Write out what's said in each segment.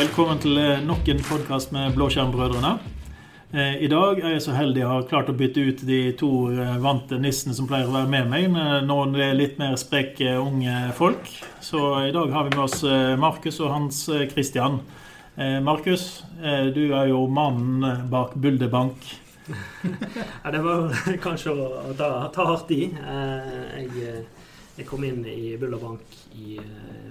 Velkommen til eh, nok en podkast med Blåskjermbrødrene. Eh, I dag er jeg så heldig å ha klart å bytte ut de to eh, vante nissene som pleier å være med meg, nå det er litt mer spreke unge folk. Så i dag har vi med oss Markus og Hans Christian. Markus, du er jo mannen bak Bulderbank. ja, det var kanskje å ta, ta hardt i. Jeg, jeg, kom inn i Bulderbank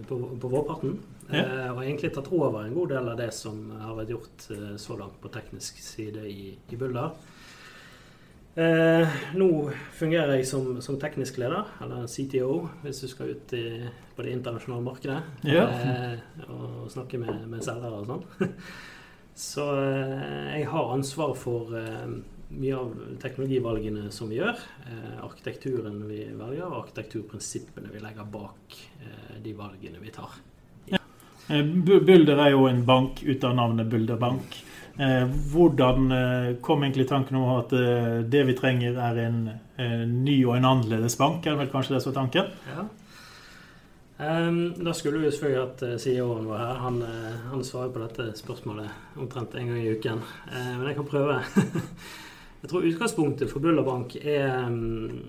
på, på vårparten. Ja. Og egentlig tatt over en god del av det som har vært gjort uh, så langt på teknisk side i, i Bulder. Eh, nå fungerer jeg som, som, teknisk leder, eller CTO, hvis du skal ut i, på det internasjonale markedet ja. og snakke med, med selgere og sånn. så jeg har ansvar for mye av teknologivalgene som vi gjør. arkitekturen vi velger, og arkitekturprinsippene vi legger bak de valgene vi tar. Eh, Bulder er jo en bank ut av navnet Bulder Bank. Eh, hvordan eh, kom egentlig tanken om at det vi trenger, er en ny og en annerledes bank? Er vel kanskje det som er tanken? Ja. Um, da skulle vi selvfølgelig hatt CEO-en vår her. Han, han, svarer på dette spørsmålet omtrent en gang i uken. Uh, men jeg kan prøve. jeg tror utgangspunktet for Bulder Bank er um,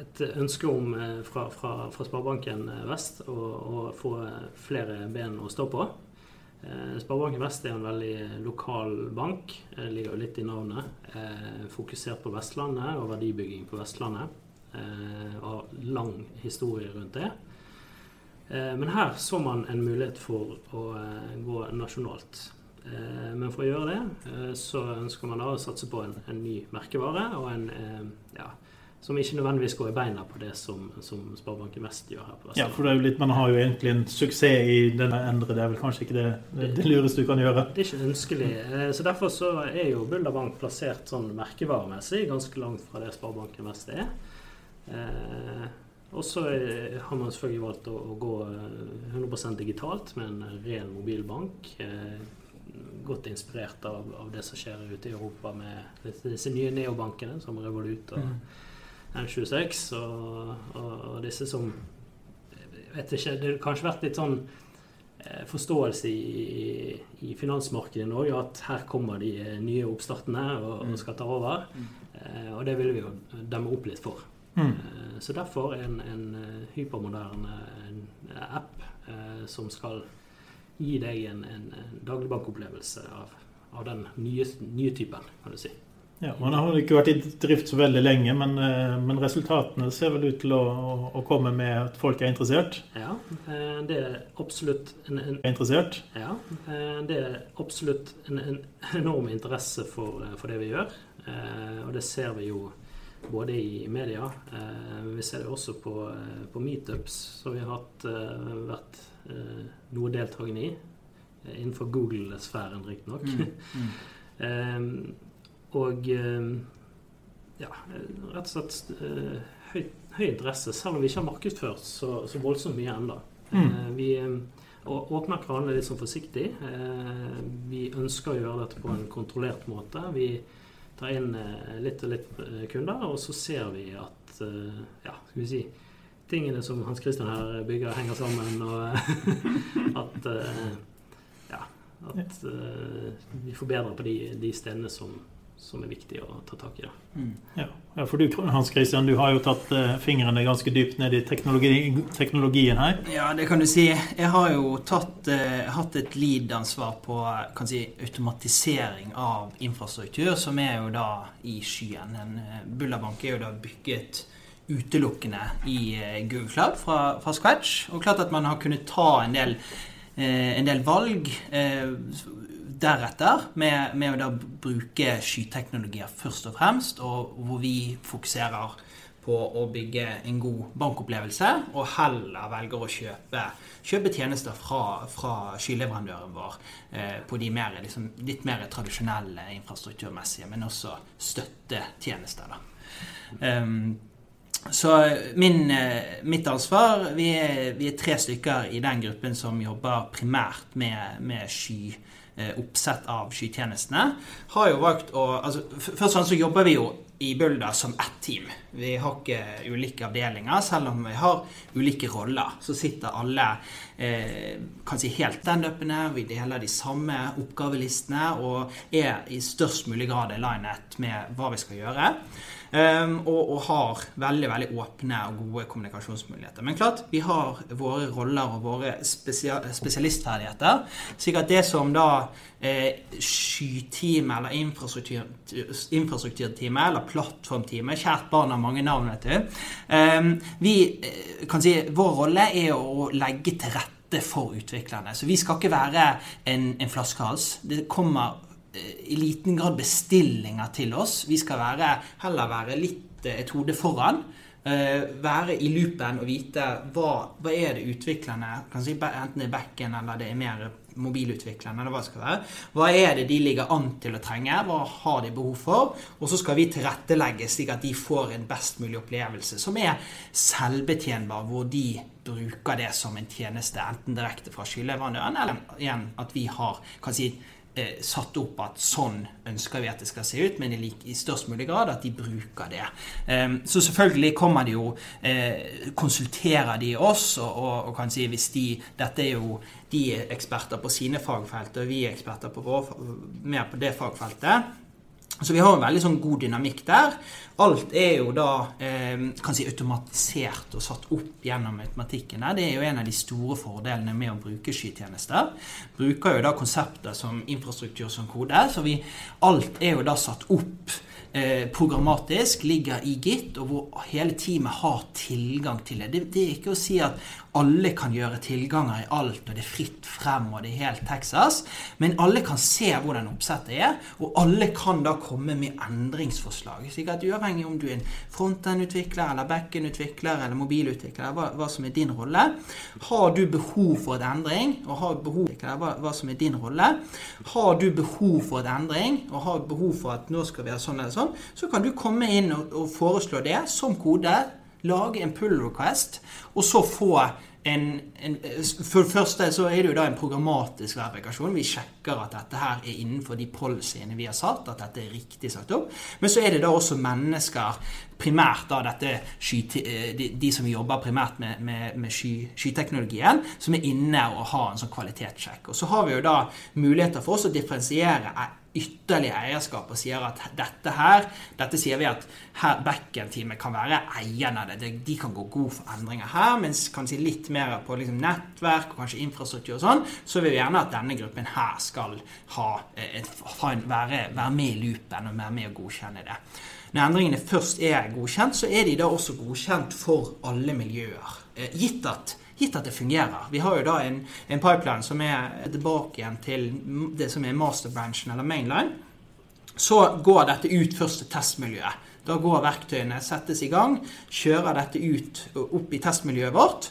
et ønske om eh, fra, fra, fra Sparebanken eh, Vest å, å, få flere ben å stå på. Eh, Sparebanken Vest er en veldig lokal bank. Det ligger jo litt i navnet. Fokusert på Vestlandet og verdibygging på Vestlandet. Og lang historie rundt det. Men her så man en mulighet for å gå nasjonalt. Men for å gjøre det, så ønsker man da å satse på en, en ny merkevare og en ja, som ikke nødvendigvis går i beina på det som, som Sparebanken Vest gjør her på Vestlandet. Ja, for det er jo litt, Man har jo egentlig en suksess i denne endre. Det er vel kanskje ikke det, det, det lureste du kan gjøre? Det er ikke ønskelig. Eh, så Derfor så er jo Bulder Bank plassert sånn merkevaremessig ganske langt fra det Sparebanken Vest er. Eh, og så har man selvfølgelig valgt å, å, gå 100% digitalt med en ren mobilbank. Eh, godt inspirert av, av, det som skjer ute i Europa med disse nye neobankene som Revolut og mm N26 og, og, disse som vet ikke, Det har kanskje vært litt sånn eh, forståelse i, i, finansmarkedet i Norge at her kommer de eh, nye oppstartene og, og mm. skal ta over. Eh, og det vil vi jo demme opp litt for. Mm. Så derfor en, en hypermoderne app eh, som skal gi deg en, en, en dagligbankopplevelse av, av den nye, nye typen, kan du si. Ja, Man har ikke vært i drift så veldig lenge, men, eh, men resultatene ser vel ut til å, å, komme med at folk er interessert? Ja, eh, det er absolutt en, en er interessert? Ja, eh, det er absolutt en, en enorm interesse for, for, det vi gjør. Og det ser vi jo både i media. Vi ser det også på, på meetups som vi har hatt, vært noe deltakende i. Innenfor Google-sfæren, riktignok. Mm, mm. Og eh, ja, rett og slett eh, høy, høy, interesse, selv om vi ikke har markedsført så, så voldsomt mye ennå. Mm. Eh, vi åpner kranene litt sånn forsiktig. Vi ønsker å gjøre dette på en kontrollert måte. Vi tar inn litt og litt kunder, og så ser vi at ja, skal vi si tingene som Hans Christian her bygger, henger sammen, og at ja, at vi forbedrer på de, de stedene som som er viktig å ta tak i. Mm. Ja. ja. for du Hans Christian, du har jo tatt uh, fingrene ganske dypt ned i teknologi, teknologien her. Ja, det kan du si. Jeg har jo tatt, uh, hatt et lead-ansvar på kan si, automatisering av infrastruktur, som er jo da i skyen. En uh, Bullerbank er jo da bygget utelukkende i Google Cloud fra, fra, scratch. Og klart at man har kunnet ta en del, en del valg deretter med, med, å da bruke skyteknologier først og fremst, og hvor vi fokuserer på å bygge en god bankopplevelse, og heller velger å kjøpe, kjøpe tjenester fra, fra skyleverandøren vår eh, på de mer, liksom, litt mer tradisjonelle infrastrukturmessige, men også støttetjenester. da. Um, så min, eh, mitt ansvar vi er, vi er, tre stykker i den gruppen som jobber primært med, med sky oppsett av skytjenestene, har jo valgt å altså, Først og fremst så jobber vi jo i Bulda som ett team. Vi har ikke ulike avdelinger, selv om vi har ulike roller. Så sitter alle eh, kan si helt standupene, vi deler de samme oppgavelistene og er i størst mulig grad alignet med hva vi skal gjøre. Um, og, og, har veldig veldig åpne og gode kommunikasjonsmuligheter. Men klart, vi har våre roller og våre spesia spesialistferdigheter. slik at det som da eh, skyteam eller infrastrukturteamet eller plattformteamet Kjært barn har mange navn, vet du. Um, vi eh, kan si Vår rolle er å legge til rette for utviklerne. Så vi skal ikke være en, en flaskehals. Det kommer i liten grad bestillinger til oss. Vi skal være, heller være litt eh, et hode foran. Uh, være i loopen og vite hva, hva er det utviklerne si, Enten det er backen eller det er mer mobilutviklerne, eller hva det skal være. Hva er det de ligger an til å trenge? Hva har de behov for? Og så skal vi tilrettelegge slik at de får en best mulig opplevelse, som er selvbetjenbar, hvor de bruker det som en tjeneste, enten direkte fra skyleverandøren, eller igjen at vi har kan si, eh, satt opp at sånn ønsker vi at det skal se ut, men i, like, i størst mulig grad at de bruker det. Eh, så selvfølgelig kommer de jo eh, Konsulterer de oss og, og, og, kan si hvis de Dette er jo de er eksperter på sine fagfelt, og vi er eksperter på vår, mer på det fagfeltet. Så vi har en veldig sånn god dynamikk der. Alt er jo da eh, kan si automatisert og satt opp gjennom automatikken. Det er jo en av de store fordelene med å bruke skytjenester. Bruker jo da konsepter som infrastruktur som kode. Så vi, alt er jo da satt opp eh, programmatisk, ligger i Git, og hvor hele teamet har tilgang til det. det. Det er ikke å si at alle kan gjøre tilganger i alt, og det er fritt frem, og det er helt Texas. Men alle kan se hvordan oppsettet er, og alle kan da komme med endringsforslag. slik at uavhengig om du er en frontend-utvikler eller back-end-utvikler eller mobilutvikler, hva, hva, som er din rolle, har du behov for et endring, og har behov for hva, hva som er din rolle, har du behov for et endring, og har behov for at nå skal vi ha sånn eller sånn, så kan du komme inn og, og foreslå det som kode lage en pull request, og så få en, en, For det første så er det jo da en programmatisk verifikasjon. Vi sjekker at dette her er innenfor de policyene vi har satt, at dette er riktig satt opp. Men så er det da også mennesker, primært da dette sky, de, de, som jobber primært med, med, med sky, skyteknologien, som er inne og har en sånn kvalitetssjekk. Og så har vi jo da muligheter for oss å differensiere ytterligere eierskap og sier at dette her Dette sier vi at backend-teamet kan være eierne av det. De kan gå god for endringer her. Mens kanskje litt mer på liksom nettverk og kanskje infrastruktur og sånn, så vil vi gjerne at denne gruppen her skal ha et, være, være med i loopen og være med å godkjenne det. Når endringene først er godkjent, så er de da også godkjent for alle miljøer. Eh, gitt at gitt at det fungerer. Vi har jo da en, en pipeline som er tilbake igjen til det som er masterbranchen eller mainline. Så går dette ut først til testmiljøet. Da går verktøyene, settes i gang, kjører dette ut opp i testmiljøet vårt.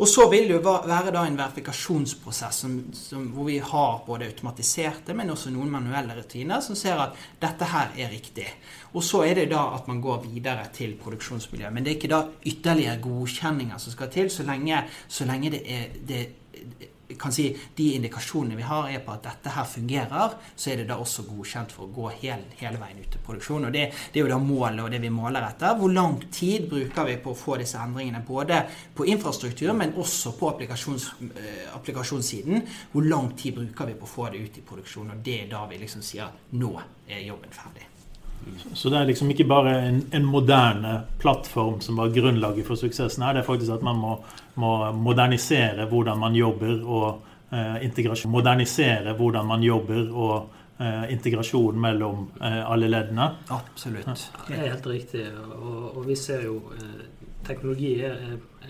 Og så vil det jo være da en verifikasjonsprosess som, som, hvor vi har både automatiserte, men også noen manuelle rutiner som ser at dette her er riktig. Og så er det da at man går videre til produksjonsmiljøet. Men det er ikke da ytterligere godkjenninger som skal til, så lenge, så lenge det er det, kan si, de indikasjonene vi har, er på at dette her fungerer, så er det da også godkjent for å gå hele, hele veien ut til produksjon. Og det, det, er jo da målet og det vi måler etter. Hvor lang tid bruker vi på å få disse endringene? Både på infrastruktur, men også på applikasjons, eh, applikasjonssiden. Hvor lang tid bruker vi på å få det ut i produksjon? Og det er da vi liksom sier at nå er jobben ferdig. Så det er liksom ikke bare en, en, moderne plattform som var grunnlaget for suksessen her. Det er faktisk at man må, må modernisere hvordan man jobber, og eh, integrasjon. Modernisere hvordan man jobber, og eh, integrasjon mellom eh, alle leddene. Absolutt. Ja. Det er helt riktig. Og, og vi ser jo eh, teknologi er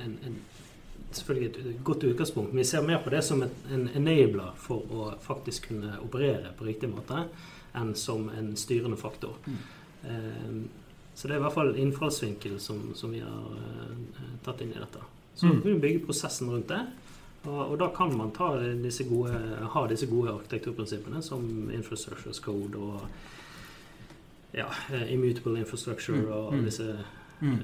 en, en, selvfølgelig et godt utgangspunkt, men vi ser mer på det som en enabler for å faktisk kunne operere på riktig måte enn som en styrende faktor. Mm. Eh, så det er i hvert fall innfallsvinkel som, som vi har eh, tatt inn i dette. Så mm. vi bygge prosessen rundt det. Og, og, da kan man disse gode, ha disse gode arkitekturprinsippene som infrastructure code og ja, eh, immutable infrastructure mm. og mm. disse mm.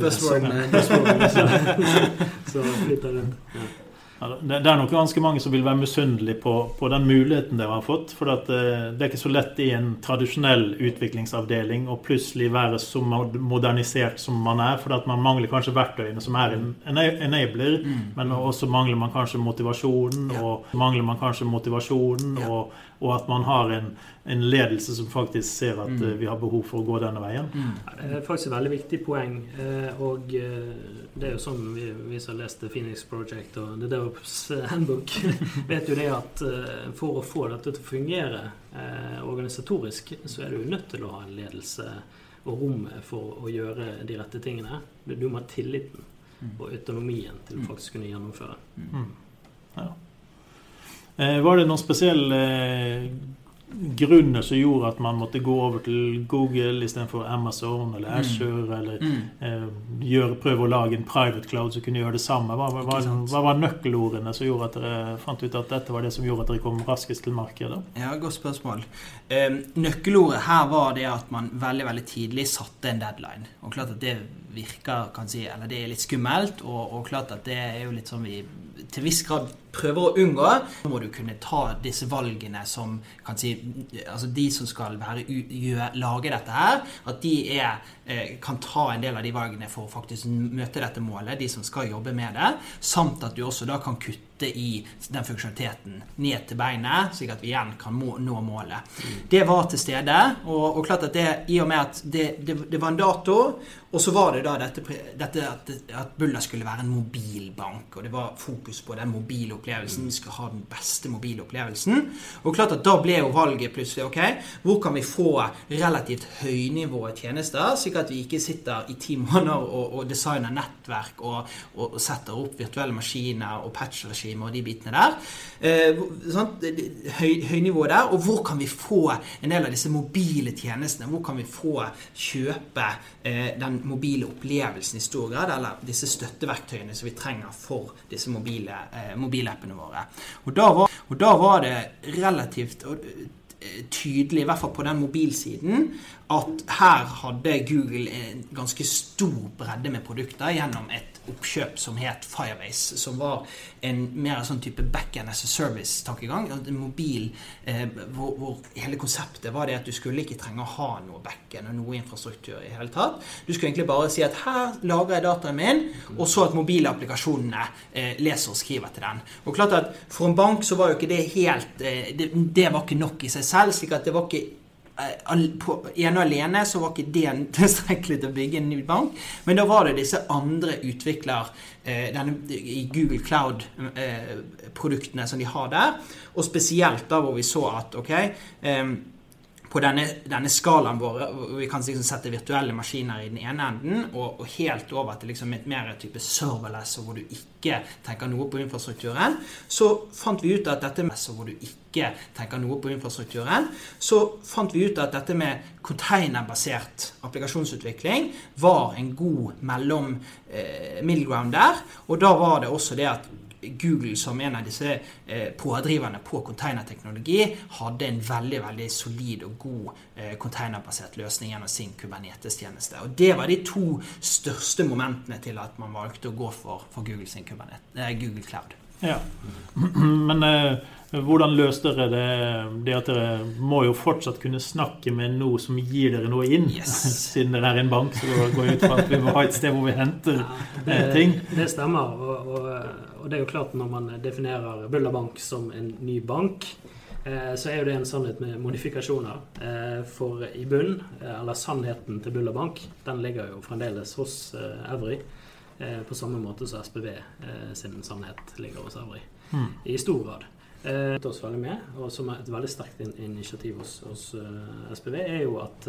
Buzzwordene. så flytter rundt. Ja. Det, er nok ganske mange som vil være misunnelige på, på den muligheten dere har fått. For eh, det er ikke så lett i en tradisjonell utviklingsavdeling å plutselig være så modernisert som man er. For man mangler kanskje verktøyene som er en, en enabler, men også mangler man kanskje motivasjonen. Og mangler man kanskje motivasjonen, og, og at man har en, en ledelse som faktisk ser at Mm. eh, vi har behov for å gå denne veien. Ja, Det er faktisk et veldig viktig poeng. eh, Og eh, det er jo sånn vi, vi som har lest The Phoenix Project og The DevOps Handbook, vet jo det at for å få dette til å fungere eh, organisatorisk, så er du nødt til å ha en ledelse og rommet for å gjøre de rette tingene. Du du må ha tilliten og autonomien til å faktisk kunne gjennomføre. Mm. Ja. Eh, var det noen spesielle eh, grunner som gjorde at man måtte gå over til Google istedenfor Amazon eller Mm. Azure? Eller Mm. eh, prøve å lage en private cloud som kunne gjøre det samme? Hva, hva, hva, var nøkkelordene som gjorde at dere fant ut at dette var det som gjorde at dere kom raskest til markedet? Ja, Godt spørsmål. Eh, nøkkelordet her var det at man veldig veldig tidlig satte en deadline. Og klart at det virker kan si, eller det er litt skummelt, og, og klart at det er jo litt sånn vi til viss grad prøver å unngå. Må du kunne ta disse valgene som kan si, altså De som skal være, lage dette her, at de er, eh, kan ta en del av de valgene for å faktisk møte dette målet, de som skal jobbe med det. Samt at du også da kan kutte i den funksjonaliteten ned til beinet, slik at vi igjen kan må, nå målet. Det var til stede, og, og klart at det, i og med at det, det, det var en dato, og så var det da dette, dette at, at Bulla skulle være en mobilbank, og det var fokus på den mobile opplevelsen. Vi skal ha den beste mobile opplevelsen. Og klart at da ble jo valget plutselig ok, hvor kan vi få relativt høynivået tjenester, slik at vi ikke sitter i ti måneder og, og designer nettverk og, og, setter opp virtuelle maskiner og patch-regimer og de bitene der. Eh, det- Høy, høynivået der. Og hvor kan vi få en del av disse mobile tjenestene? Hvor kan vi få kjøpe eh, den mobile opplevelsen i stor grad, eller disse støtteverktøyene som vi trenger for disse mobile, eh, mobilappene våre? Og da var, og da var det relativt eh, tydelig, i hvert fall på den mobilsiden, at her hadde Google en ganske stor bredde med produkter gjennom et oppkjøp som het Firebase, som var en mer sånn type back-end as a service-tankegang. En mobil eh, hvor, hvor hele konseptet var det at du skulle ikke trenge å ha noe back-end og noe infrastruktur i hele tatt. Du skulle egentlig bare si at her lagrer jeg dataen min, og så at mobile applikasjonene eh, leser og skriver til den. Og klart at For en bank så var jo ikke det helt eh, det, det var ikke nok i seg selv. slik at det var ikke på ene og alene så var ikke det tilstrekkelig til å bygge en ny bank. Men da var det disse andre utvikler eh, denne, i Google Cloud-produktene som de har der. Og spesielt da hvor vi så at ok eh, på denne, denne skalaen vår, hvor vi kan liksom sette virtuelle maskiner i den ene enden, og, og helt over til liksom et mer type serverless, hvor du ikke tenker noe på infrastrukturen, så fant vi ut at dette med hvor du ikke tenker noe på infrastrukturen, så fant vi ut at dette med containerbasert applikasjonsutvikling var en god mellom eh, middle ground der, og da var det også det at Google som en av disse eh, pådriverne på containerteknologi hadde en veldig veldig solid og god eh, containerbasert løsning gjennom sin Kubernetes-tjeneste. Og Det var de to største momentene til at man valgte å gå for, for Google sin eh, Google Cloud. Ja. Men eh, hvordan løste dere det, det at dere må jo fortsatt kunne snakke med noe som gir dere noe inn? Yes. Siden dere er en bank, så går jeg ut fra at vi må ha et sted hvor vi henter Det, eh, ting. det stemmer. Og, og, og det er jo klart når man definerer Bulla Bank som en ny bank, eh, så er jo det en sannhet med modifikasjoner. Eh, For i bunn, eh, eller sannheten til Bulla Bank, den ligger jo fremdeles hos Evry. eh, På samme måte som SPV sin sannhet ligger hos Evry. Mm. I stor grad. Eh, oss veldig med, og som er et veldig sterkt in initiativ hos, hos SPV, er jo at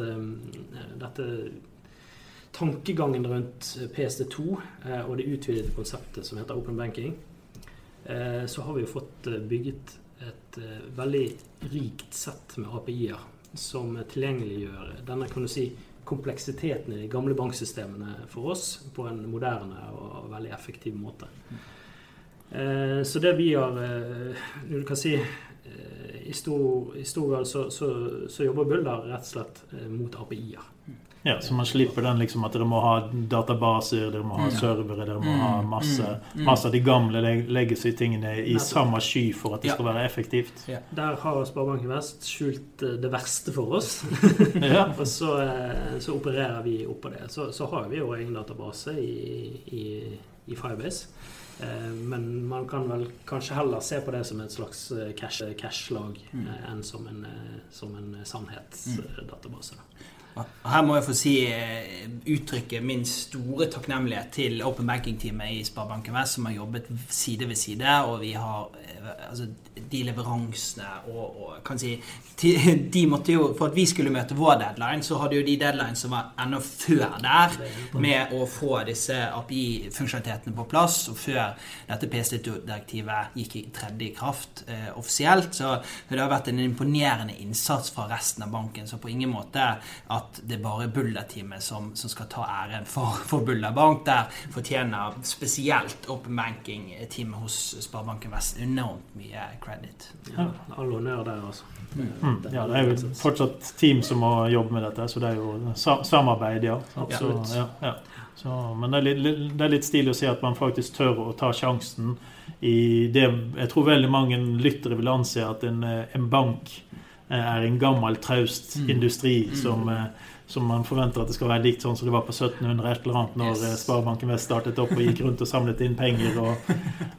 dette tankegangen rundt PSD2 eh, og det utvidede konseptet som heter open banking, eh, så har vi jo fått eh, bygget et veldig rikt sett med API-er som tilgjengeliggjør denne kan du si, kompleksiteten i de gamle banksystemene for oss på en moderne og veldig effektiv måte. Så det vi har Du kan si i stor, i stor grad så, så, så jobber Bulder rett og slett mot API-er. Ja, Så man slipper den liksom at dere må ha databaser, dere må ha Mm. servere, dere må Mm, ha masse, mm, mm. masse av de gamle leg legacy-tingene i Nettopp. samme sky for at det Ja. skal være effektivt. Der har Sparebanken Vest skjult eh, det verste for oss. Ja. Og så, eh, så opererer vi oppå det. Så, så har vi jo egen database i, i, i Firebase. Eh, Men man kan vel kanskje heller se på det som et slags cash- cash-lag Mm. enn som en, som en sannhetsdatabase. da. Her må jeg få si eh, uttrykke min store takknemlighet til Open Banking-teamet i Sparebanken Vest, som har jobbet side ved side, og vi har eh, altså, de leveransene og, og kan si de måtte jo, For at vi skulle møte vår deadline, så hadde jo de deadline som var enda før der, med å få disse API-funksjonalitetene på plass, og før dette PSD2-direktivet gikk i tredje kraft eh, offisielt. Så det har vært en imponerende innsats fra resten av banken. Så på ingen måte at det bare er Bulder-teamet som, som skal ta æren for, for Bulder Bank. Der fortjener spesielt Open Banking-teamet hos Sparebanken Vest enormt mye credit. Ja, all honnør der, altså. Mm. ja, det er jo fortsatt team som må jobbe med dette, så det er jo sa samarbeid, ja. Absolutt. Så, ja, ja. Så, men det er, litt, det er litt stilig å se at man faktisk tør å ta sjansen i det Jeg tror veldig mange lyttere vil anse at en, eh, en bank er en gammel, traust Mm. industri Mm. som, eh, som man forventer at det skal være likt sånn som det var på 1700 et eller annet, når Yes. eh, Sparebanken Vest startet opp og gikk rundt og samlet inn penger og,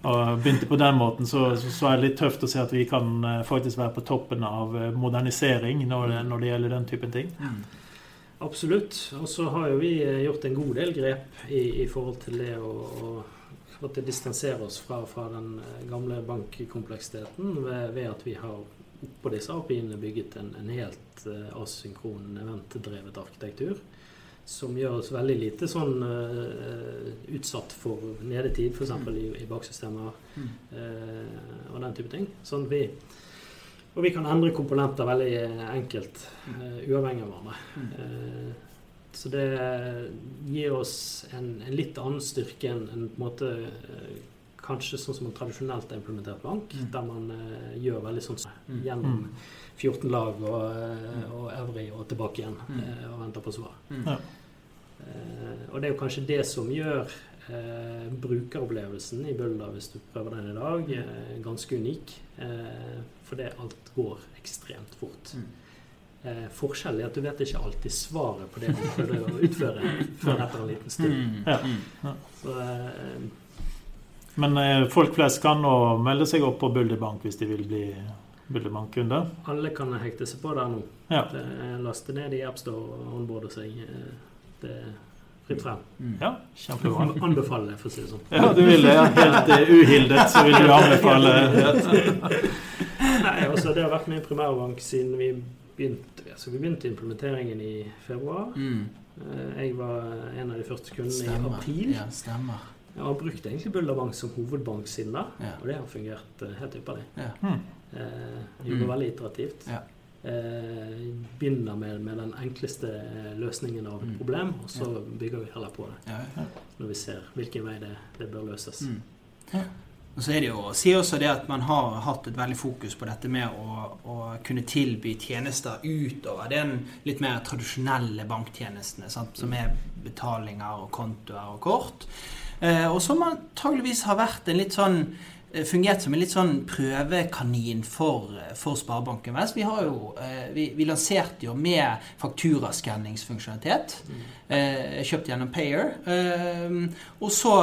og begynte på den måten, så, så, er det litt tøft å se at vi kan eh, faktisk være på toppen av eh, modernisering når det, når det gjelder den typen ting. Mm. Absolutt. Og så har jo vi eh, gjort en god del grep i, i forhold til det å, å for distansere oss fra, fra den eh, gamle bankkompleksiteten ved, ved at vi har oppå disse API-ene bygget en, en helt eh, asynkron eventdrevet arkitektur. Som gjør oss veldig lite sånn uh, utsatt for nedetid, f.eks. i, i baksystemer Mm. eh, og den type ting. Sånn vi, og vi kan endre komponenter veldig enkelt, uh, uavhengig av hverandre. Mm. Så det gir oss en, en litt annen styrke enn en, på en måte Kanskje sånn som en tradisjonelt har implementert bank, Mm. der man uh, gjør veldig sånn Mm. gjennom Mm. 14 lag og, eh, og Evry og tilbake igjen Mm. eh, og venter på svar. Mm. Ja. Eh, og det er jo kanskje det som gjør eh, brukeropplevelsen i Bulder, hvis du prøver den i dag, eh, ganske unik. for fordi alt går ekstremt fort. Mm. Eh, forskjellen er at du vet ikke alltid svaret på det du prøvde å utføre før etter en liten stund. Mm. Ja. Mm. Så, eh, Men eh, folk flest kan nå melde seg opp på Bulderbank hvis de vil bli Bulderbank-kunder? alle kan hekte seg på der nå. Ja. Er Laste ned i AppStore og onboarde seg. Eh, Det er fritt frem. Mm. ja, kjempebra. Anbefaler det, for å si det sånn. Ja, du vil det. ja. Helt eh, uhildet så vil du anbefale Nei, altså Det har vært min primærbank siden vi begynte, altså vi begynte implementeringen i februar. Mm. Eh, Jeg var en av de første kundene i Stemmer. april. Ja, stemmer. Jeg har brukt egentlig Bulderbank som hovedbank siden da, Ja. og det har fungert eh, helt ypperlig. Ja. Mm. Eh, jobber Mm. veldig iterativt. Ja. Eh, begynner med, med den enkleste eh, løsningen av et Mm. problem, og så bygger vi heller på det når vi ser hvilken vei det, det bør løses. Mm. Ja. Og så er det jo å si også det at man har hatt et veldig fokus på dette med å, å kunne tilby tjenester utover den litt mer tradisjonelle banktjenestene, sant? som er betalinger og kontoer og kort. Eh, og som antageligvis har vært en litt sånn fungert som en litt sånn prøvekanin for, for Sparebanken Vest. Vi, har jo, eh, vi, vi lanserte jo med fakturaskanningsfunksjonalitet. mm. kjøpt gjennom Payer. Eh, og så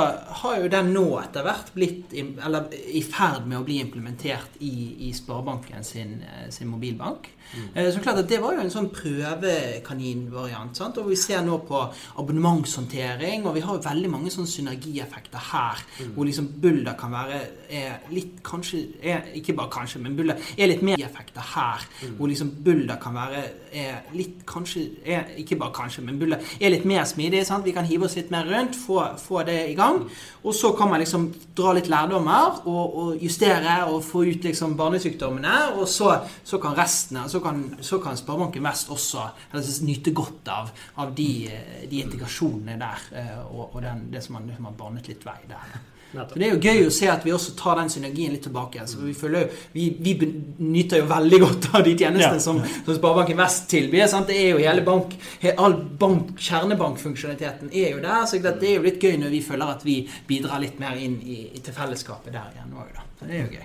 har jo den nå etter hvert blitt eller i ferd med å bli implementert i, i Sparebanken sin, eh, sin mobilbank. Mm. så klart at Det var jo en sånn prøvekaninvariant. sant? Og vi ser nå på abonnementshåndtering, og vi har jo veldig mange sånne synergieffekter her. Hvor liksom Bulder kan være er litt kanskje er, Ikke bare kanskje, men Bulder er litt mer effekter her. Hvor liksom Bulder kan være er litt kanskje er, Ikke bare kanskje, men Bulder er litt mer smidig. sant? Vi kan hive oss litt mer rundt, få, få det i gang. Og så kan man liksom dra litt lærdommer og, og justere og få ut liksom barnesykdommene. Og så, så kan resten så kan, så kan Sparebanken Vest også altså, nyte godt av, av de, eh, de integrasjonene der. eh, Og, og den, det som man, det som har banet litt vei der. Så Det er jo gøy å se at vi også tar den synergien litt tilbake. Så vi, føler, vi, vi nyter jo veldig godt av de tjenestene Ja. som, som Sparebanken Vest tilbyr. Sant? Det er jo hele bank, all bank, Kjernebankfunksjonaliteten er jo der. Så det er jo litt gøy når vi føler at vi bidrar litt mer inn i, i til fellesskapet der igjen òg, da. Så det er jo gøy.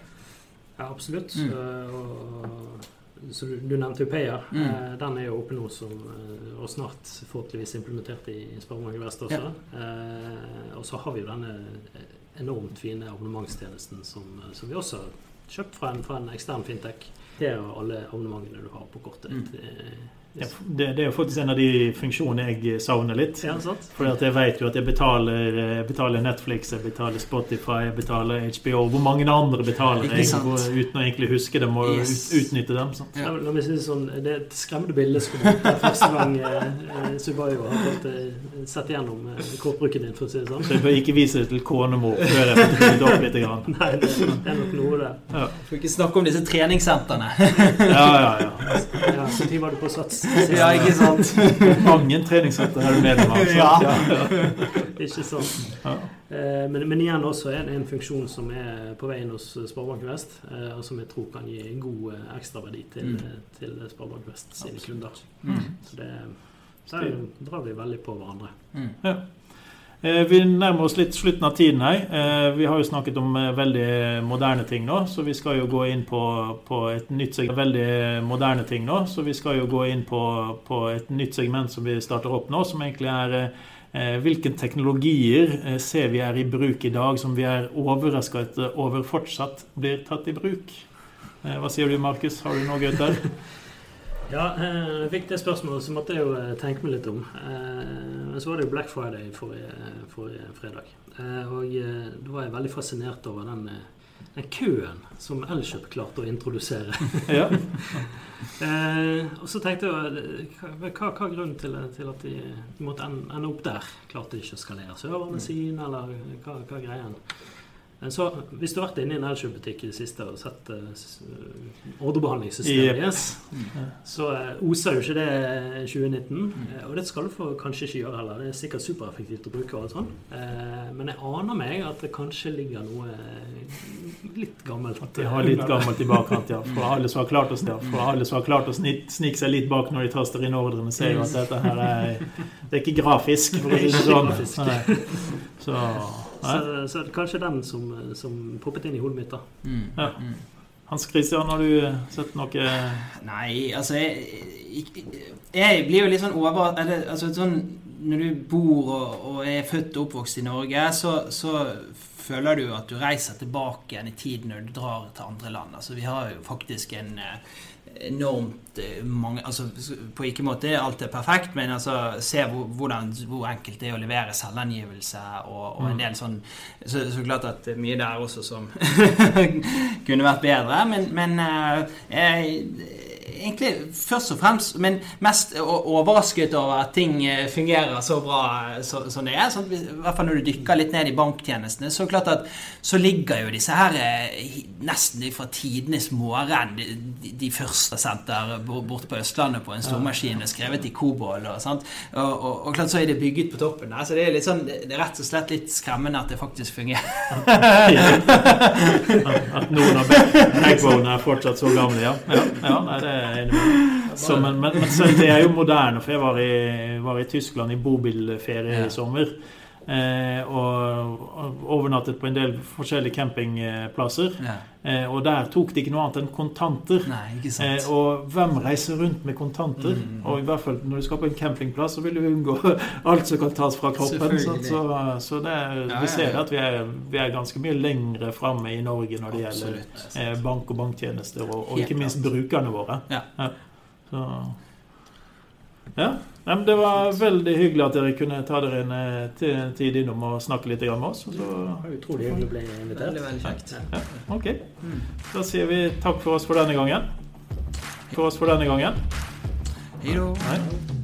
Ja, absolutt. Mm. Eh, og, så du, du nevnte jo Payer. Mm. Eh, den er jo oppe nå som, eh, og snart forhåpentligvis implementert i Sparebanken Vest også. Eh, og så har vi jo denne enormt fine abonnementstjenesten som, som vi også har kjøpt fra en, fra en ekstern fintech. Det er alle abonnementene du har på kortet Mm. ditt. eh, Ja, det, det er jo faktisk en av de funksjonene jeg savner litt. Ja. For jeg vet jo at jeg betaler, jeg betaler Netflix, jeg betaler Spotify, jeg betaler HBO. Hvor mange andre betaler jeg uten å egentlig huske dem og Yes. ut, utnytte dem? Sant? Ja. La, meg si det sånn, det er et skremmende bilde som første gang eh, eh, Subayo har fått eh, sett gjennom eh, kortbruken din, for å si det sånn. Så jeg bør ikke vise det til konemor før jeg får ryddet opp litt. Grann. Nei, det, det er nok noe det. Ja, Får ikke snakke om disse treningssentrene. ja, ja. ja. Ja, så tid var du på sats? Ja, ikke sant? Mange treningsretter er du medlem av. Ja. ja. Ikke sant. Eh, Men, men igjen også en, en funksjon som er på vei inn hos Sparebank Vest, eh, og som jeg tror kan gi en god eh, ekstraverdi til, Mm. til Sparebank Vest sine kunder. Mm. Så det, der drar vi veldig på hverandre. Mm. Eh, Vi nærmer oss litt slutten av tiden her. Eh, Vi har jo snakket om eh, veldig moderne ting nå, så vi skal jo gå inn på, på et nytt segment. Veldig moderne ting nå, så vi skal jo gå inn på, på et nytt segment som vi starter opp nå, som egentlig er eh, hvilke teknologier eh, ser vi er i bruk i dag som vi er overrasket over fortsatt blir tatt i bruk? Eh, Hva sier du, Markus? Har du noe gøy der? Ja, eh, jeg fikk det spørsmålet, så måtte jeg jo eh, tenke meg litt om. Eh, Men så var det jo Black Friday forrige, forrige fredag. Og da var jeg veldig fascinert over den, den køen som Elkjøp klarte å introdusere. Ja. Og så tenkte jeg hva, hva hva er grunnen til, til at de, de måtte ende opp der? Klarte de ikke å skalere serverne sine, eller hva, hva er greien? Eh, Så Hvis du har vært inne i en Elkjøp-butikk i det siste og sett uh, ordrebehandlingssystemet Yep. så uh, oser jo ikke det 2019. Uh, og det skal du for, kanskje ikke gjøre heller. Det er sikkert supereffektivt å bruke. og sånt. Eh, men jeg aner meg at det kanskje ligger noe eh, litt gammelt At de har litt gammelt i bakkant, ja. For alle som har klart å, ja. For alle som har klart å snike seg litt bak når de taster inn ordrene, ser jo at dette her er Det er ikke grafisk, for å si det sånn. Så Så, så det er kanskje den som, som poppet inn i hodet mitt. da. Mm. Ja. Mm. Hans Christian, har du sett noe Nei, altså jeg, jeg, jeg blir jo litt sånn over eller, altså, sånn, Når du bor og, og er født og oppvokst i Norge, så, så føler du at du reiser tilbake igjen i tid når du drar til andre land. Altså, vi har jo faktisk en eh, enormt eh, mange altså, På ikke måte alt er perfekt, men altså, se hvor, hvordan, hvor enkelt det er å levere selvangivelse og, og en del sånn så, så klart at mye der også som kunne vært bedre, men, men eh, jeg, egentlig først og fremst, men mest overrasket over at ting eh, fungerer så bra så, som det er. Sånn, I hvert fall når du dykker litt ned i banktjenestene, så klart at så ligger jo disse her eh, nesten fra tidenes morgen, de, de- de første senter borte på Østlandet på en stormaskin skrevet i Kobol. Og, sant? Og, og, og klart så er det bygget på toppen der, så det er, litt sånn, det er rett og slett litt skremmende at det faktisk fungerer. At noen av backbonene er fortsatt så gamle, ja. Ja, ja nei, det er jeg enig med. Så, men, men, men det er jo moderne, for jeg var i, var i Tyskland i bobilferie i sommer. Eh, og, overnattet på en del forskjellige campingplasser. Ja. Eh, og der tok de ikke noe annet enn kontanter. Nei. Eh, og hvem reiser rundt med kontanter? Mm. Og i hvert fall når du skal på en campingplass, så vil du unngå alt som kan tas fra kroppen. Så, så det, er- vi ser at vi er, vi er ganske mye lengre framme i Norge når det gjelder Absolutt. eh, bank og banktjenester, og, og ikke minst brukerne våre. Ja. Så, ja. Nei, men det var veldig hyggelig at dere kunne ta dere en eh, tid innom og snakke litt med oss. Så, Utrolig hyggelig å bli invitert. Veldig, veldig kjekt. ja, ok. Mm. Da sier vi takk for oss for denne gangen. For oss for denne gangen. Hei da.